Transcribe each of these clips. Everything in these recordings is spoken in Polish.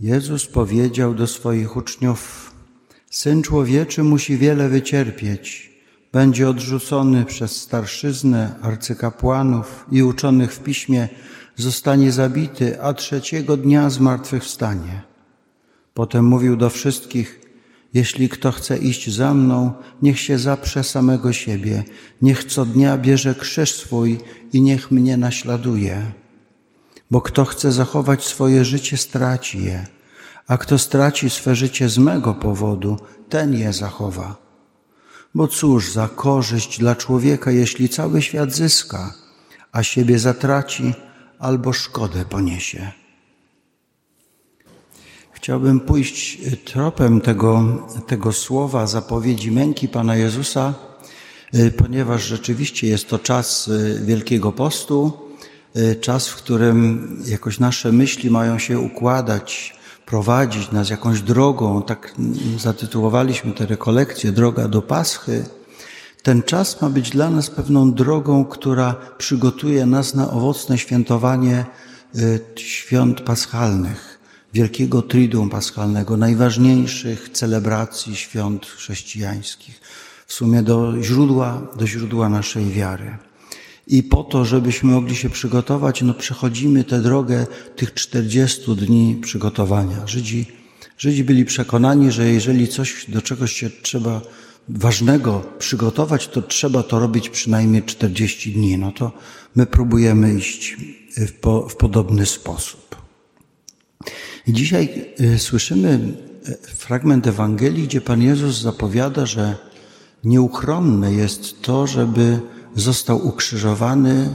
Jezus powiedział do swoich uczniów: Syn człowieczy musi wiele wycierpieć. Będzie odrzucony przez starszyznę, arcykapłanów i uczonych w piśmie, zostanie zabity, a trzeciego dnia zmartwychwstanie. Potem mówił do wszystkich: Jeśli kto chce iść za mną, niech się zaprze samego siebie, niech co dnia bierze krzyż swój i niech mnie naśladuje. Bo kto chce zachować swoje życie, straci je, a kto straci swe życie z mego powodu, ten je zachowa. Bo cóż za korzyść dla człowieka, jeśli cały świat zyska, a siebie zatraci albo szkodę poniesie. Chciałbym pójść tropem tego, tego słowa, zapowiedzi męki Pana Jezusa, ponieważ rzeczywiście jest to czas Wielkiego Postu, czas, w którym jakoś nasze myśli mają się układać, prowadzić nas jakąś drogą. Tak zatytułowaliśmy tę rekolekcję Droga do Paschy. Ten czas ma być dla nas pewną drogą, która przygotuje nas na owocne świętowanie świąt paschalnych, wielkiego triduum paschalnego, najważniejszych celebracji świąt chrześcijańskich, w sumie do źródła, do źródła naszej wiary. I po to, żebyśmy mogli się przygotować, no przechodzimy tę drogę tych 40 dni przygotowania. Żydzi, Żydzi byli przekonani, że jeżeli coś do czegoś się trzeba ważnego przygotować, to trzeba to robić przynajmniej 40 dni. No to my próbujemy iść w, po, w podobny sposób. I dzisiaj y, słyszymy y, fragment Ewangelii, gdzie Pan Jezus zapowiada, że nieuchronne jest to, żeby został ukrzyżowany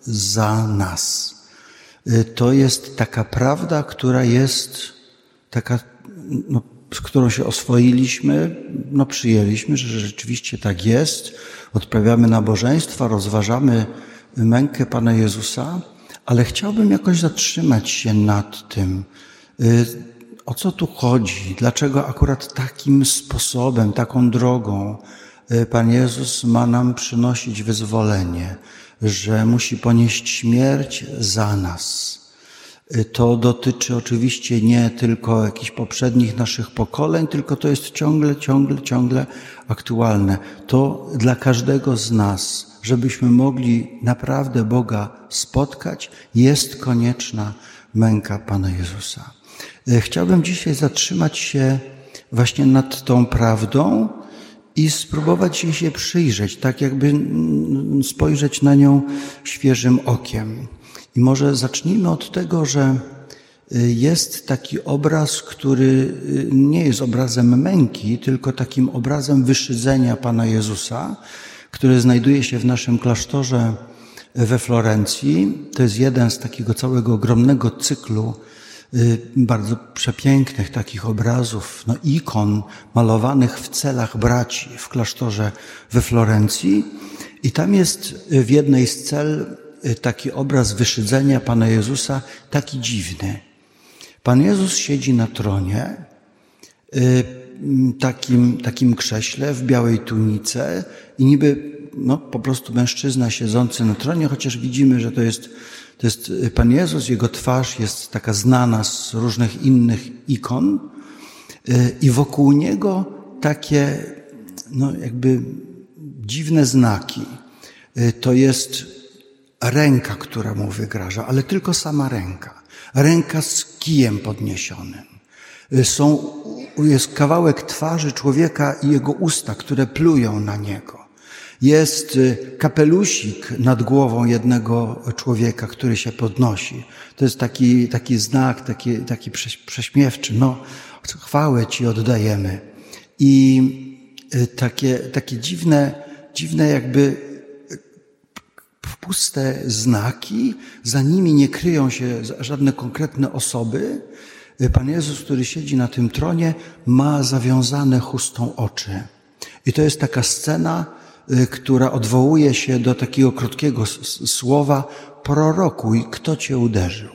za nas. Y, to jest taka prawda, która jest taka, no, z którą się oswoiliśmy, no przyjęliśmy, że rzeczywiście tak jest. Odprawiamy nabożeństwa, rozważamy mękę Pana Jezusa, ale chciałbym jakoś zatrzymać się nad tym, y, o co tu chodzi, dlaczego akurat takim sposobem, taką drogą Pan Jezus ma nam przynosić wyzwolenie, że musi ponieść śmierć za nas. Y, to dotyczy oczywiście nie tylko jakichś poprzednich naszych pokoleń, tylko to jest ciągle, ciągle, ciągle aktualne. To dla każdego z nas, żebyśmy mogli naprawdę Boga spotkać, jest konieczna męka Pana Jezusa. Y, chciałbym dzisiaj zatrzymać się właśnie nad tą prawdą i spróbować się przyjrzeć, tak jakby spojrzeć na nią świeżym okiem. I może zacznijmy od tego, że y, jest taki obraz, który y, nie jest obrazem męki, tylko takim obrazem wyszydzenia Pana Jezusa, który znajduje się w naszym klasztorze we Florencji. To jest jeden z takiego całego ogromnego cyklu bardzo przepięknych takich obrazów, no ikon malowanych w celach braci w klasztorze we Florencji. I tam jest w jednej z cel Y, taki obraz wyszydzenia Pana Jezusa, taki dziwny. Pan Jezus siedzi na tronie, y, takim, takim krześle, w białej tunice i niby no, po prostu mężczyzna siedzący na tronie, chociaż widzimy, że to jest, to jest y, Pan Jezus, jego twarz jest taka znana z różnych innych ikon i wokół niego takie, no jakby dziwne znaki. To jest ręka, która mu wygraża, ale tylko sama ręka. Ręka z kijem podniesionym. Są, jest kawałek twarzy człowieka i jego usta, które plują na niego. Jest y, kapelusik nad głową jednego człowieka, który się podnosi. To jest taki, taki znak, taki, taki prześmiewczy. No, chwałę Ci oddajemy. I y, takie, takie dziwne, dziwne jakby puste znaki, za nimi nie kryją się żadne konkretne osoby. Pan Jezus, który siedzi na tym tronie, ma zawiązane chustą oczy. I to jest taka scena, y, która odwołuje się do takiego krótkiego słowa prorokuj, kto cię uderzył.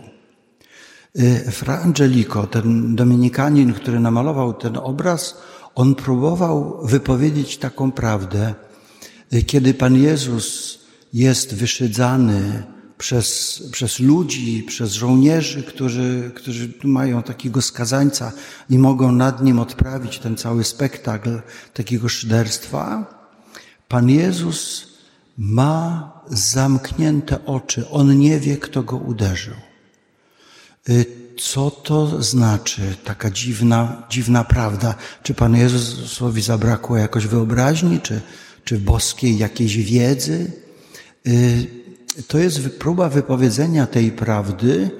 Y, Fra Angelico, ten dominikanin, który namalował ten obraz, on próbował wypowiedzieć taką prawdę. Y, kiedy Pan Jezus jest wyszydzany, przez, przez ludzi, przez żołnierzy, którzy, którzy mają takiego skazańca i mogą nad nim odprawić ten cały spektakl takiego szyderstwa. Pan Jezus ma zamknięte oczy. On nie wie, kto go uderzył. Y, co to znaczy, taka dziwna, dziwna prawda? Czy Panu Jezusowi zabrakło jakoś wyobraźni, czy, czy boskiej jakiejś wiedzy? Y, to jest próba wypowiedzenia tej prawdy,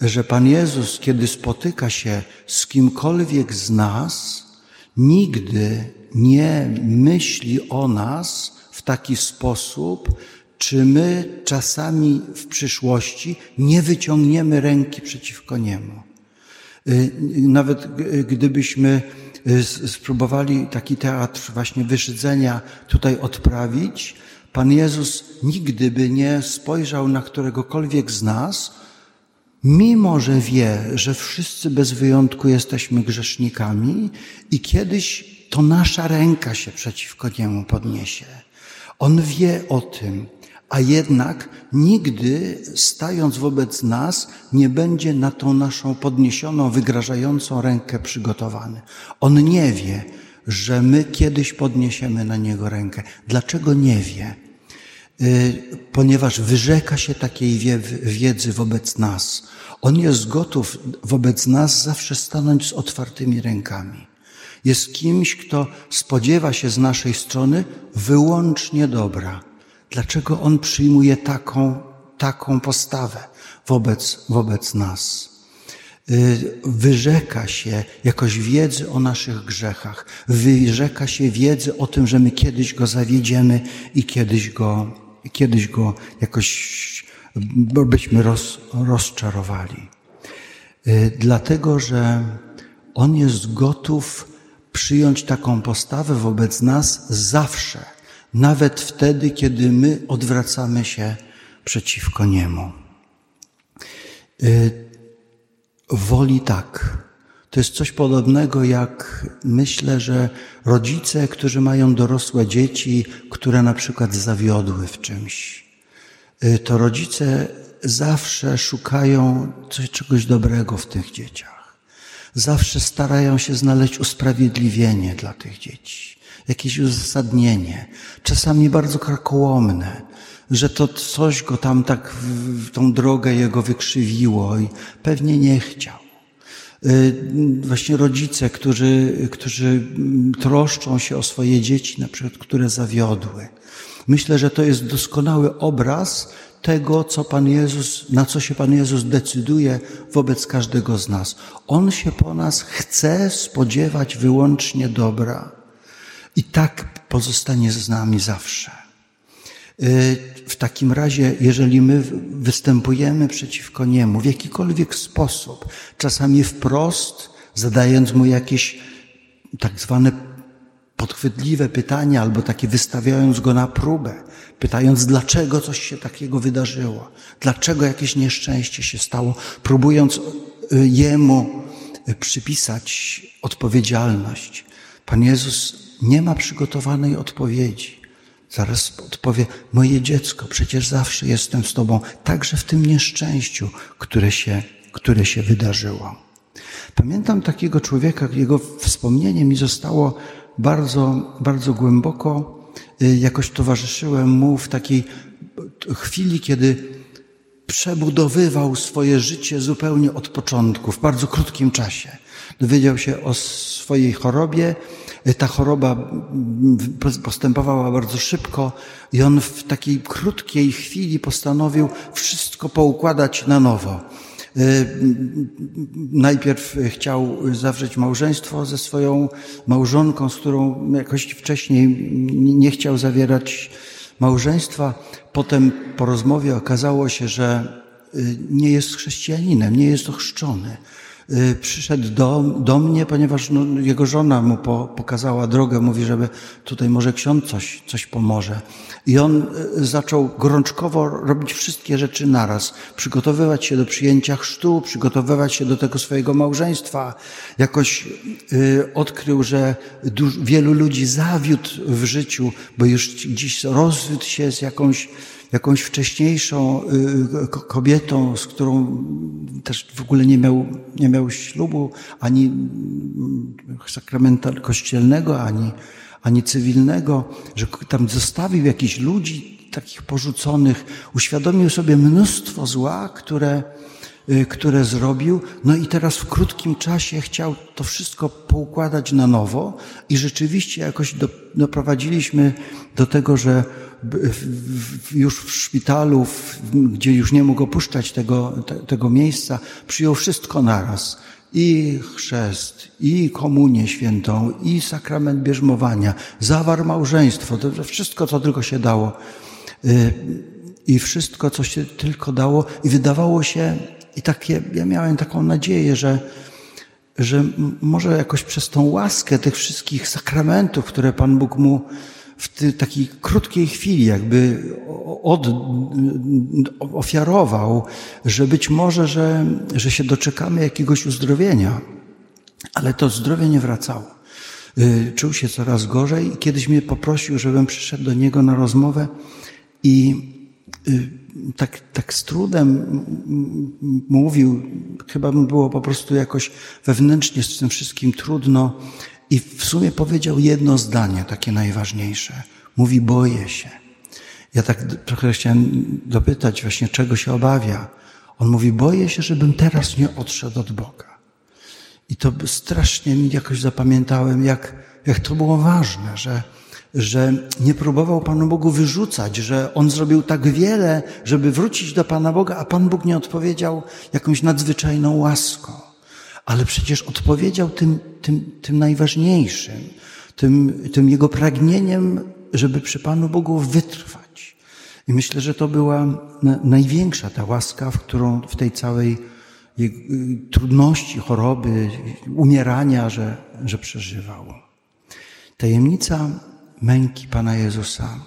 że Pan Jezus, kiedy spotyka się z kimkolwiek z nas, nigdy nie myśli o nas w taki sposób, czy my czasami w przyszłości nie wyciągniemy ręki przeciwko Niemu. Y, nawet gdybyśmy y, spróbowali taki teatr właśnie wyszydzenia tutaj odprawić, Pan Jezus nigdy by nie spojrzał na któregokolwiek z nas, mimo że wie, że wszyscy bez wyjątku jesteśmy grzesznikami i kiedyś to nasza ręka się przeciwko Niemu podniesie. On wie o tym, a jednak nigdy stając wobec nas nie będzie na tą naszą podniesioną, wygrażającą rękę przygotowany. On nie wie, że my kiedyś podniesiemy na niego rękę. Dlaczego nie wie? Y, ponieważ wyrzeka się takiej wiedzy wobec nas. On jest gotów wobec nas zawsze stanąć z otwartymi rękami. Jest kimś, kto spodziewa się z naszej strony wyłącznie dobra. Dlaczego on przyjmuje taką, taką postawę wobec, wobec nas? Y, wyrzeka się jakoś wiedzy o naszych grzechach, wyrzeka się wiedzy o tym, że my kiedyś go zawiedziemy i kiedyś go, kiedyś go jakoś byśmy roz, rozczarowali. Y, dlatego, że on jest gotów przyjąć taką postawę wobec nas zawsze nawet wtedy, kiedy my odwracamy się przeciwko Niemu. Y, woli tak. To jest coś podobnego jak myślę, że rodzice, którzy mają dorosłe dzieci, które na przykład zawiodły w czymś, y, to rodzice zawsze szukają coś, czegoś dobrego w tych dzieciach. Zawsze starają się znaleźć usprawiedliwienie dla tych dzieci jakieś uzasadnienie, czasami bardzo karkołomne, że to coś go tam tak w tą drogę jego wykrzywiło i pewnie nie chciał. Y, właśnie rodzice, którzy, którzy troszczą się o swoje dzieci, na przykład, które zawiodły. Myślę, że to jest doskonały obraz tego, co Pan Jezus, na co się Pan Jezus decyduje wobec każdego z nas. On się po nas chce spodziewać wyłącznie dobra. I tak pozostanie z nami zawsze. Y, w takim razie, jeżeli my występujemy przeciwko Niemu w jakikolwiek sposób, czasami wprost, zadając Mu jakieś tak zwane podchwytliwe pytania, albo takie wystawiając Go na próbę, pytając, dlaczego coś się takiego wydarzyło, dlaczego jakieś nieszczęście się stało, próbując y, Jemu y, przypisać odpowiedzialność. Pan Jezus nie ma przygotowanej odpowiedzi. Zaraz odpowie, moje dziecko, przecież zawsze jestem z Tobą, także w tym nieszczęściu, które się, które się wydarzyło. Pamiętam takiego człowieka, jego wspomnienie mi zostało bardzo, bardzo głęboko. Y, jakoś towarzyszyłem mu w takiej chwili, kiedy przebudowywał swoje życie zupełnie od początku, w bardzo krótkim czasie. Dowiedział się o swojej chorobie, ta choroba postępowała bardzo szybko i on w takiej krótkiej chwili postanowił wszystko poukładać na nowo. Y, najpierw chciał zawrzeć małżeństwo ze swoją małżonką, z którą jakoś wcześniej nie chciał zawierać małżeństwa. Potem po rozmowie okazało się, że y, nie jest chrześcijaninem, nie jest ochrzczony. Y, przyszedł do, do mnie, ponieważ no, jego żona mu po, pokazała drogę, mówi, żeby tutaj może ksiądz coś, coś pomoże. I on y, zaczął gorączkowo robić wszystkie rzeczy naraz. Przygotowywać się do przyjęcia chrztu, przygotowywać się do tego swojego małżeństwa. Jakoś y, odkrył, że wielu ludzi zawiódł w życiu, bo już dziś rozwiódł się z jakąś jakąś wcześniejszą y, kobietą, z którą też w ogóle nie miał, nie miał ślubu ani mm, sakramental kościelnego, ani, ani cywilnego, że tam zostawił jakichś ludzi takich porzuconych, uświadomił sobie mnóstwo zła, które, y, które zrobił, no i teraz w krótkim czasie chciał to wszystko poukładać na nowo i rzeczywiście jakoś do, doprowadziliśmy do tego, że już w szpitalu, gdzie już nie mógł opuszczać tego, tego miejsca, przyjął wszystko naraz. I chrzest, i komunię świętą, i sakrament bierzmowania, zawarł małżeństwo, to wszystko, co tylko się dało. Y, I wszystko, co się tylko dało, i wydawało się, i takie, ja miałem taką nadzieję, że, że może jakoś przez tą łaskę tych wszystkich sakramentów, które Pan Bóg mu w takiej krótkiej chwili jakby od, ofiarował, że być może, że, że się doczekamy jakiegoś uzdrowienia, ale to zdrowie nie wracało. Y, czuł się coraz gorzej i kiedyś mnie poprosił, żebym przyszedł do niego na rozmowę i y, tak, tak z trudem mówił, chyba mu było po prostu jakoś wewnętrznie z tym wszystkim trudno, i w sumie powiedział jedno zdanie, takie najważniejsze. Mówi, boję się. Ja tak trochę chciałem dopytać właśnie, czego się obawia. On mówi, boję się, żebym teraz nie odszedł od Boga. I to strasznie mi jakoś zapamiętałem, jak, jak to było ważne, że, że nie próbował Panu Bogu wyrzucać, że On zrobił tak wiele, żeby wrócić do Pana Boga, a Pan Bóg nie odpowiedział jakąś nadzwyczajną łaską ale przecież odpowiedział tym, tym, tym najważniejszym, tym, tym jego pragnieniem, żeby przy Panu Bogu wytrwać. I myślę, że to była największa ta łaska, w którą w tej całej trudności, choroby, umierania, że, że przeżywał. Tajemnica męki Pana Jezusa.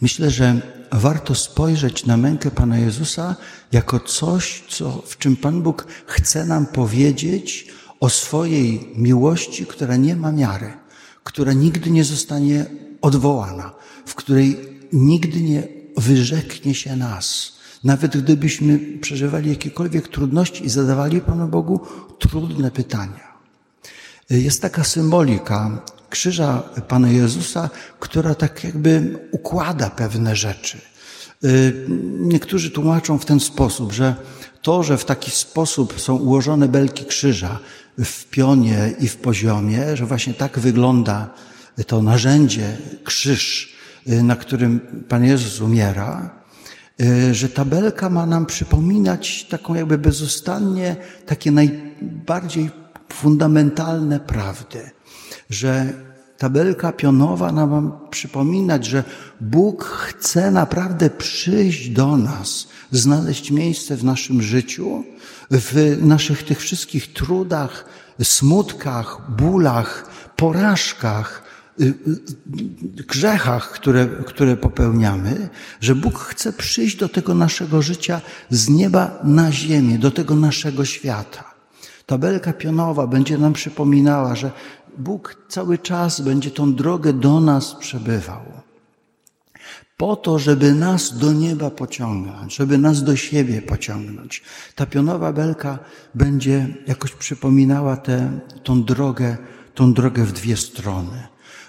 Myślę, że warto spojrzeć na mękę Pana Jezusa jako coś, co, w czym Pan Bóg chce nam powiedzieć o swojej miłości, która nie ma miary, która nigdy nie zostanie odwołana, w której nigdy nie wyrzeknie się nas. Nawet gdybyśmy przeżywali jakiekolwiek trudności i zadawali Panu Bogu trudne pytania. Jest taka symbolika krzyża Pana Jezusa, która tak jakby układa pewne rzeczy. Y, niektórzy tłumaczą w ten sposób, że to, że w taki sposób są ułożone belki krzyża w pionie i w poziomie, że właśnie tak wygląda to narzędzie, krzyż, y, na którym Pan Jezus umiera, y, że ta belka ma nam przypominać taką jakby bezustannie takie najbardziej fundamentalne prawdy, że tabelka pionowa nam przypominać, że Bóg chce naprawdę przyjść do nas, znaleźć miejsce w naszym życiu, w naszych tych wszystkich trudach, smutkach, bólach, porażkach, y, y, grzechach, które, które popełniamy, że Bóg chce przyjść do tego naszego życia z nieba na ziemię, do tego naszego świata. Tabelka pionowa będzie nam przypominała, że Bóg cały czas będzie tą drogę do nas przebywał. Po to, żeby nas do nieba pociągnąć, żeby nas do siebie pociągnąć. Ta pionowa belka będzie jakoś przypominała tę, tą drogę, tą drogę w dwie strony.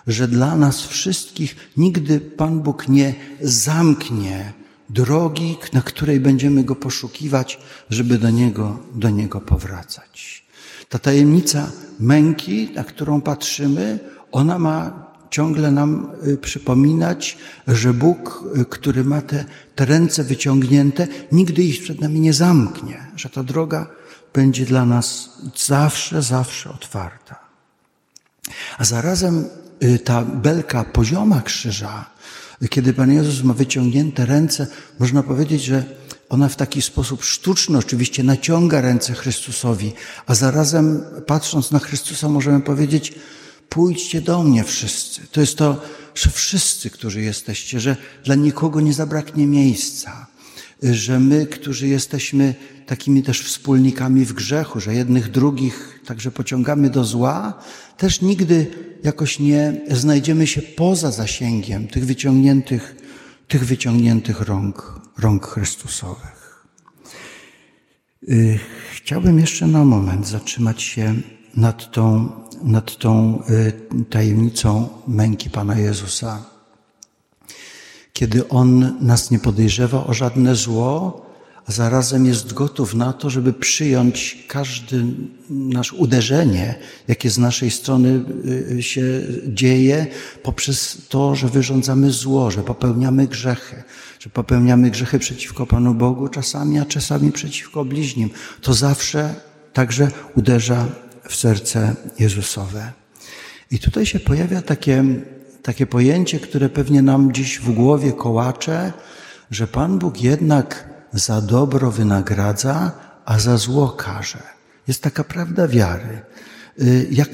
Że dla nas wszystkich nigdy Pan Bóg nie zamknie drogi, na której będziemy Go poszukiwać, żeby do Niego, do Niego powracać. Ta tajemnica męki, na którą patrzymy, ona ma ciągle nam y, przypominać, że Bóg, y, który ma te, te ręce wyciągnięte, nigdy ich przed nami nie zamknie, że ta droga będzie dla nas zawsze, zawsze otwarta. A zarazem y, ta belka pozioma krzyża, kiedy Pan Jezus ma wyciągnięte ręce, można powiedzieć, że ona w taki sposób sztuczny oczywiście naciąga ręce Chrystusowi, a zarazem patrząc na Chrystusa możemy powiedzieć, pójdźcie do mnie wszyscy. To jest to, że wszyscy, którzy jesteście, że dla nikogo nie zabraknie miejsca, że my, którzy jesteśmy takimi też wspólnikami w grzechu, że jednych drugich także pociągamy do zła, też nigdy jakoś nie znajdziemy się poza zasięgiem tych wyciągniętych tych wyciągniętych rąk, rąk Chrystusowych. Y, chciałbym jeszcze na moment zatrzymać się nad tą, nad tą y, tajemnicą męki Pana Jezusa. Kiedy On nas nie podejrzewa o żadne zło, a zarazem jest gotów na to, żeby przyjąć każde nasze uderzenie, jakie z naszej strony y, się dzieje, poprzez to, że wyrządzamy zło, że popełniamy grzechy, że popełniamy grzechy przeciwko Panu Bogu czasami, a czasami przeciwko bliźnim. To zawsze także uderza w serce Jezusowe. I tutaj się pojawia takie, takie pojęcie, które pewnie nam dziś w głowie kołacze, że Pan Bóg jednak za dobro wynagradza, a za zło karze. Jest taka prawda wiary. Y, jak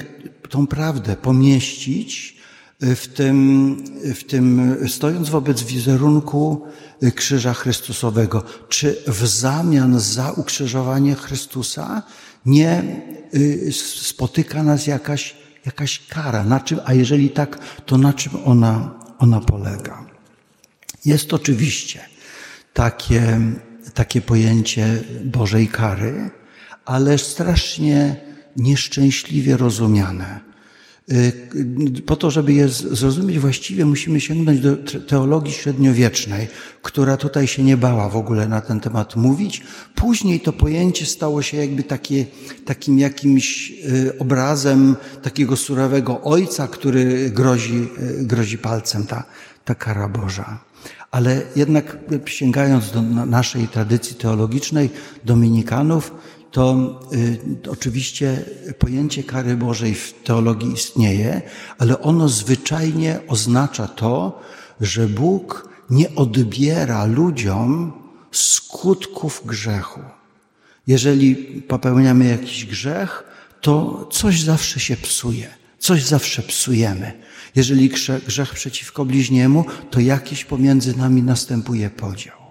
tą prawdę pomieścić y, w tym, w tym stojąc wobec wizerunku y, Krzyża Chrystusowego? Czy w zamian za ukrzyżowanie Chrystusa nie spotyka nas jakaś, jakaś kara? Na czym, a jeżeli tak, to na czym ona, ona polega? Jest oczywiście takie takie pojęcie Bożej kary, ale strasznie nieszczęśliwie rozumiane. Y, po to, żeby je zrozumieć właściwie, musimy sięgnąć do teologii średniowiecznej, która tutaj się nie bała w ogóle na ten temat mówić. Później to pojęcie stało się jakby takie, takim jakimś y, obrazem takiego surowego ojca, który grozi, y, grozi palcem, ta, ta kara Boża. Ale jednak sięgając do naszej tradycji teologicznej, dominikanów, to y, oczywiście pojęcie kary Bożej w teologii istnieje, ale ono zwyczajnie oznacza to, że Bóg nie odbiera ludziom skutków grzechu. Jeżeli popełniamy jakiś grzech, to coś zawsze się psuje, coś zawsze psujemy. Jeżeli grzech przeciwko bliźniemu, to jakiś pomiędzy nami następuje podział.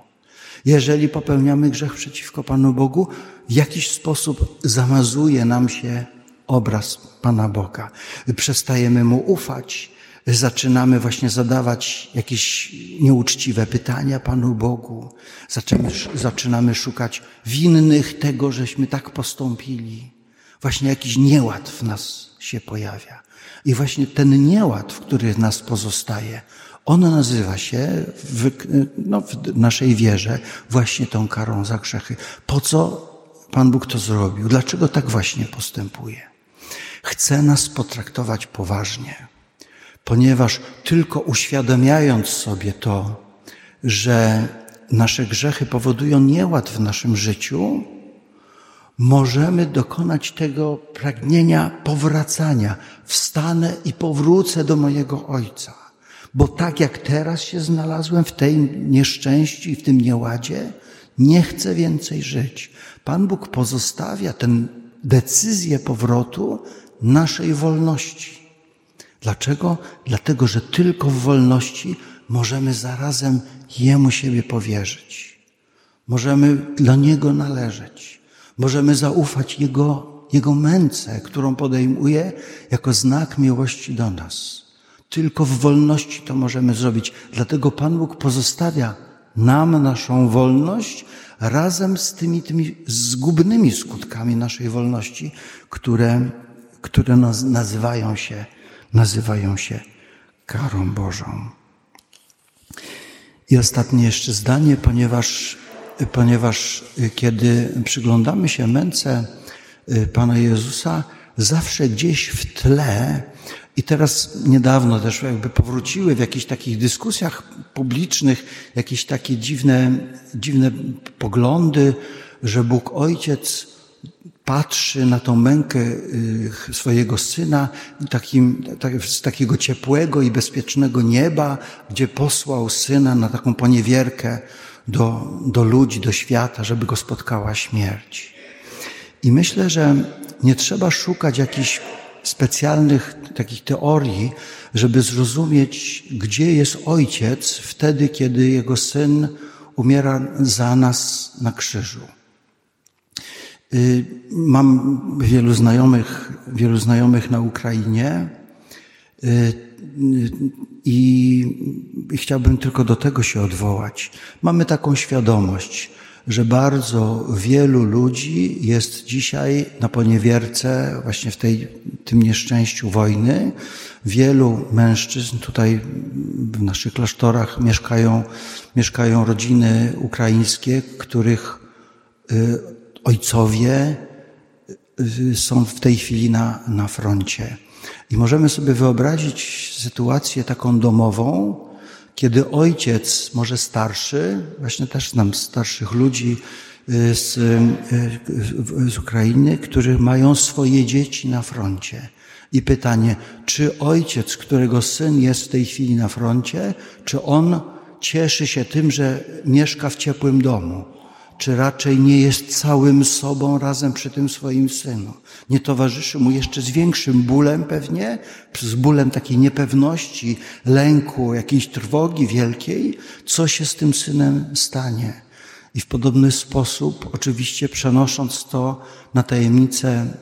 Jeżeli popełniamy grzech przeciwko Panu Bogu, w jakiś sposób zamazuje nam się obraz Pana Boga. Przestajemy Mu ufać, zaczynamy właśnie zadawać jakieś nieuczciwe pytania Panu Bogu, zaczynamy, zaczynamy szukać winnych tego, żeśmy tak postąpili. Właśnie jakiś nieład w nas się pojawia. I właśnie ten nieład, w który nas pozostaje, on nazywa się w, no, w naszej wierze właśnie tą karą za grzechy. Po co Pan Bóg to zrobił? Dlaczego tak właśnie postępuje? Chce nas potraktować poważnie, ponieważ tylko uświadamiając sobie to, że nasze grzechy powodują nieład w naszym życiu, możemy dokonać tego pragnienia powracania. Wstanę i powrócę do mojego Ojca. Bo tak jak teraz się znalazłem w tej nieszczęściu i w tym nieładzie, nie chcę więcej żyć. Pan Bóg pozostawia tę decyzję powrotu naszej wolności. Dlaczego? Dlatego, że tylko w wolności możemy zarazem Jemu siebie powierzyć. Możemy dla Niego należeć. Możemy zaufać Jego, Jego męce, którą podejmuje jako znak miłości do nas. Tylko w wolności to możemy zrobić. Dlatego Pan Bóg pozostawia nam naszą wolność razem z tymi, tymi zgubnymi skutkami naszej wolności, które, które nazywają się, nazywają się karą Bożą. I ostatnie jeszcze zdanie, ponieważ ponieważ y, kiedy przyglądamy się męce y, Pana Jezusa, zawsze gdzieś w tle, i teraz niedawno też jakby powróciły w jakichś takich dyskusjach publicznych jakieś takie dziwne, dziwne poglądy, że Bóg Ojciec patrzy na tą mękę y, swojego syna takim, tak, z takiego ciepłego i bezpiecznego nieba, gdzie posłał syna na taką poniewierkę do, do ludzi, do świata, żeby go spotkała śmierć. I myślę, że nie trzeba szukać jakichś specjalnych takich teorii, żeby zrozumieć, gdzie jest ojciec wtedy, kiedy jego syn umiera za nas na krzyżu. Y, mam wielu znajomych, wielu znajomych na Ukrainie. I chciałbym tylko do tego się odwołać. Mamy taką świadomość, że bardzo wielu ludzi jest dzisiaj na poniewierce, właśnie w tej, tym nieszczęściu wojny. Wielu mężczyzn tutaj w naszych klasztorach mieszkają, mieszkają rodziny ukraińskie, których y, ojcowie y, są w tej chwili na, na froncie. I możemy sobie wyobrazić sytuację taką domową, kiedy ojciec, może starszy, właśnie też znam starszych ludzi y, z, y, z Ukrainy, którzy mają swoje dzieci na froncie. I pytanie, czy ojciec, którego syn jest w tej chwili na froncie, czy on cieszy się tym, że mieszka w ciepłym domu? Czy raczej nie jest całym sobą razem przy tym swoim synu. Nie towarzyszy mu jeszcze z większym bólem pewnie, z bólem takiej niepewności, lęku, jakiejś trwogi wielkiej, co się z tym synem stanie. I w podobny sposób, oczywiście przenosząc to na tajemnicę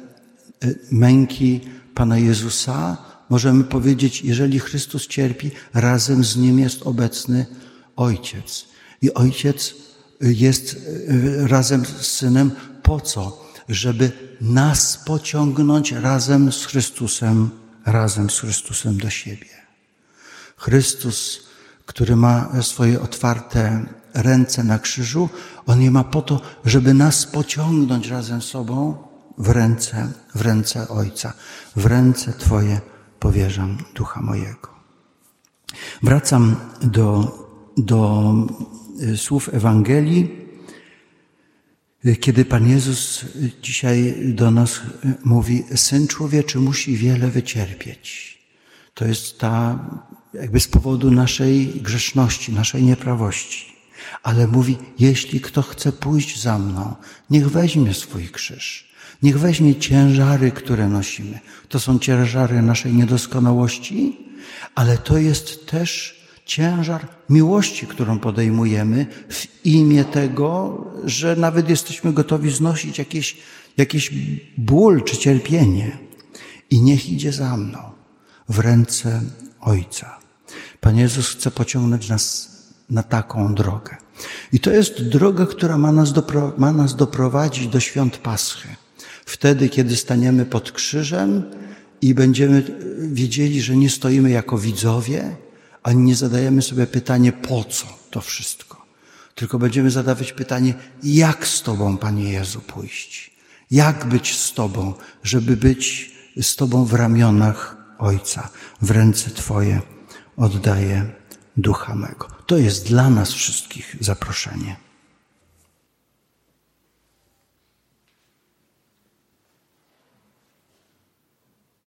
y, męki Pana Jezusa, możemy powiedzieć, jeżeli Chrystus cierpi, razem z Nim jest obecny Ojciec. I Ojciec jest e, razem z Synem po co? Żeby nas pociągnąć razem z Chrystusem, razem z Chrystusem do siebie. Chrystus, który ma swoje otwarte ręce na krzyżu, On je ma po to, żeby nas pociągnąć razem z sobą w ręce, w ręce Ojca. W ręce Twoje powierzam ducha mojego. Wracam do, do słów Ewangelii, y, kiedy Pan Jezus dzisiaj do nas mówi, Syn Człowieczy musi wiele wycierpieć. To jest ta, jakby z powodu naszej grzeszności, naszej nieprawości. Ale mówi, jeśli kto chce pójść za mną, niech weźmie swój krzyż. Niech weźmie ciężary, które nosimy. To są ciężary naszej niedoskonałości, ale to jest też ciężar miłości, którą podejmujemy w imię tego, że nawet jesteśmy gotowi znosić jakieś, jakiś ból czy cierpienie. I niech idzie za mną w ręce Ojca. Pan Jezus chce pociągnąć nas na taką drogę. I to jest droga, która ma nas, dopro, ma nas doprowadzić do świąt Paschy. Wtedy, kiedy staniemy pod krzyżem i będziemy wiedzieli, że nie stoimy jako widzowie, ani nie zadajemy sobie pytanie, po co to wszystko. Tylko będziemy zadawać pytanie, jak z Tobą, Panie Jezu, pójść? Jak być z Tobą, żeby być z Tobą w ramionach Ojca, w ręce Twoje oddaję ducha mego. To jest dla nas wszystkich zaproszenie.